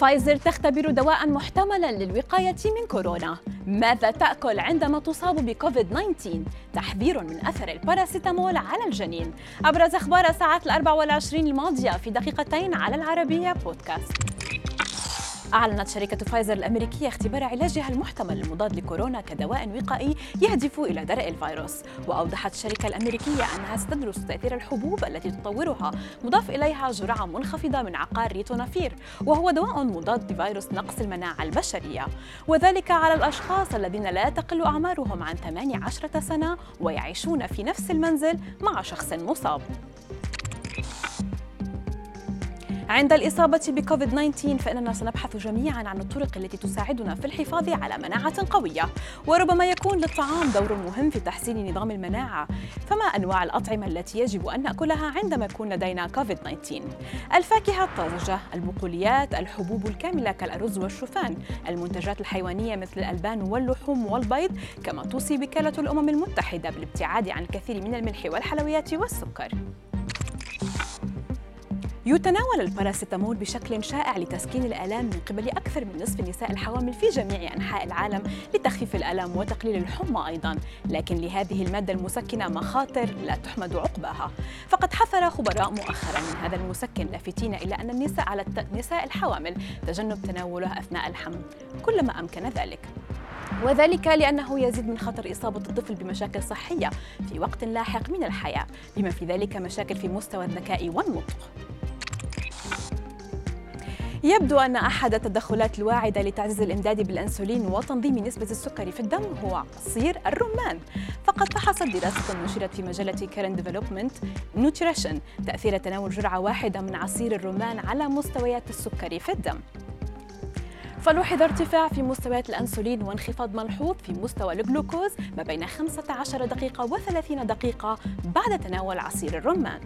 فايزر تختبر دواء محتملا للوقاية من كورونا. ماذا تأكل عندما تصاب بكوفيد 19 تحذير من أثر الباراسيتامول على الجنين. أبرز أخبار الساعات الأربع والعشرين الماضية في دقيقتين على العربية بودكاست. أعلنت شركة فايزر الأمريكية اختبار علاجها المحتمل المضاد لكورونا كدواء وقائي يهدف إلى درء الفيروس. وأوضحت الشركة الأمريكية أنها ستدرس تأثير الحبوب التي تطورها مضاف إليها جرعة منخفضة من عقار ريتونافير وهو دواء مضاد لفيروس نقص المناعة البشرية. وذلك على الأشخاص الذين لا تقل أعمارهم عن 18 سنة ويعيشون في نفس المنزل مع شخص مصاب. عند الإصابة بكوفيد 19 فإننا سنبحث جميعا عن الطرق التي تساعدنا في الحفاظ على مناعة قوية وربما يكون للطعام دور مهم في تحسين نظام المناعة. فما أنواع الأطعمة التي يجب أن نأكلها عندما يكون لدينا كوفيد 19 الفاكهة الطازجة البقوليات الحبوب الكاملة كالأرز والشوفان المنتجات الحيوانية مثل الألبان واللحوم والبيض كما توصي وكالة الأمم المتحدة بالابتعاد عن الكثير من الملح والحلويات والسكر. يتناول الباراسيتامول بشكل شائع لتسكين الآلام من قبل أكثر من نصف النساء الحوامل في جميع أنحاء العالم لتخفيف الألم وتقليل الحمى أيضا. لكن لهذه المادة المسكنة مخاطر لا تحمد عقباها. فقد حذر خبراء مؤخرا من هذا المسكن لافتين إلى أن النساء على النساء الحوامل تجنب تناوله أثناء الحمل. كلما أمكن ذلك. وذلك لأنه يزيد من خطر إصابة الطفل بمشاكل صحية في وقت لاحق من الحياة بما في ذلك مشاكل في مستوى الذكاء والنطق. يبدو أن أحد التدخلات الواعدة لتعزيز الإمداد بالأنسولين وتنظيم نسبة السكر في الدم هو عصير الرمان فقد فحصت دراسة نشرت في مجلة Current Development Nutrition تأثير تناول جرعة واحدة من عصير الرمان على مستويات السكر في الدم فلوحظ ارتفاع في مستويات الأنسولين وانخفاض ملحوظ في مستوى الجلوكوز ما بين 15 دقيقة و30 دقيقة بعد تناول عصير الرمان.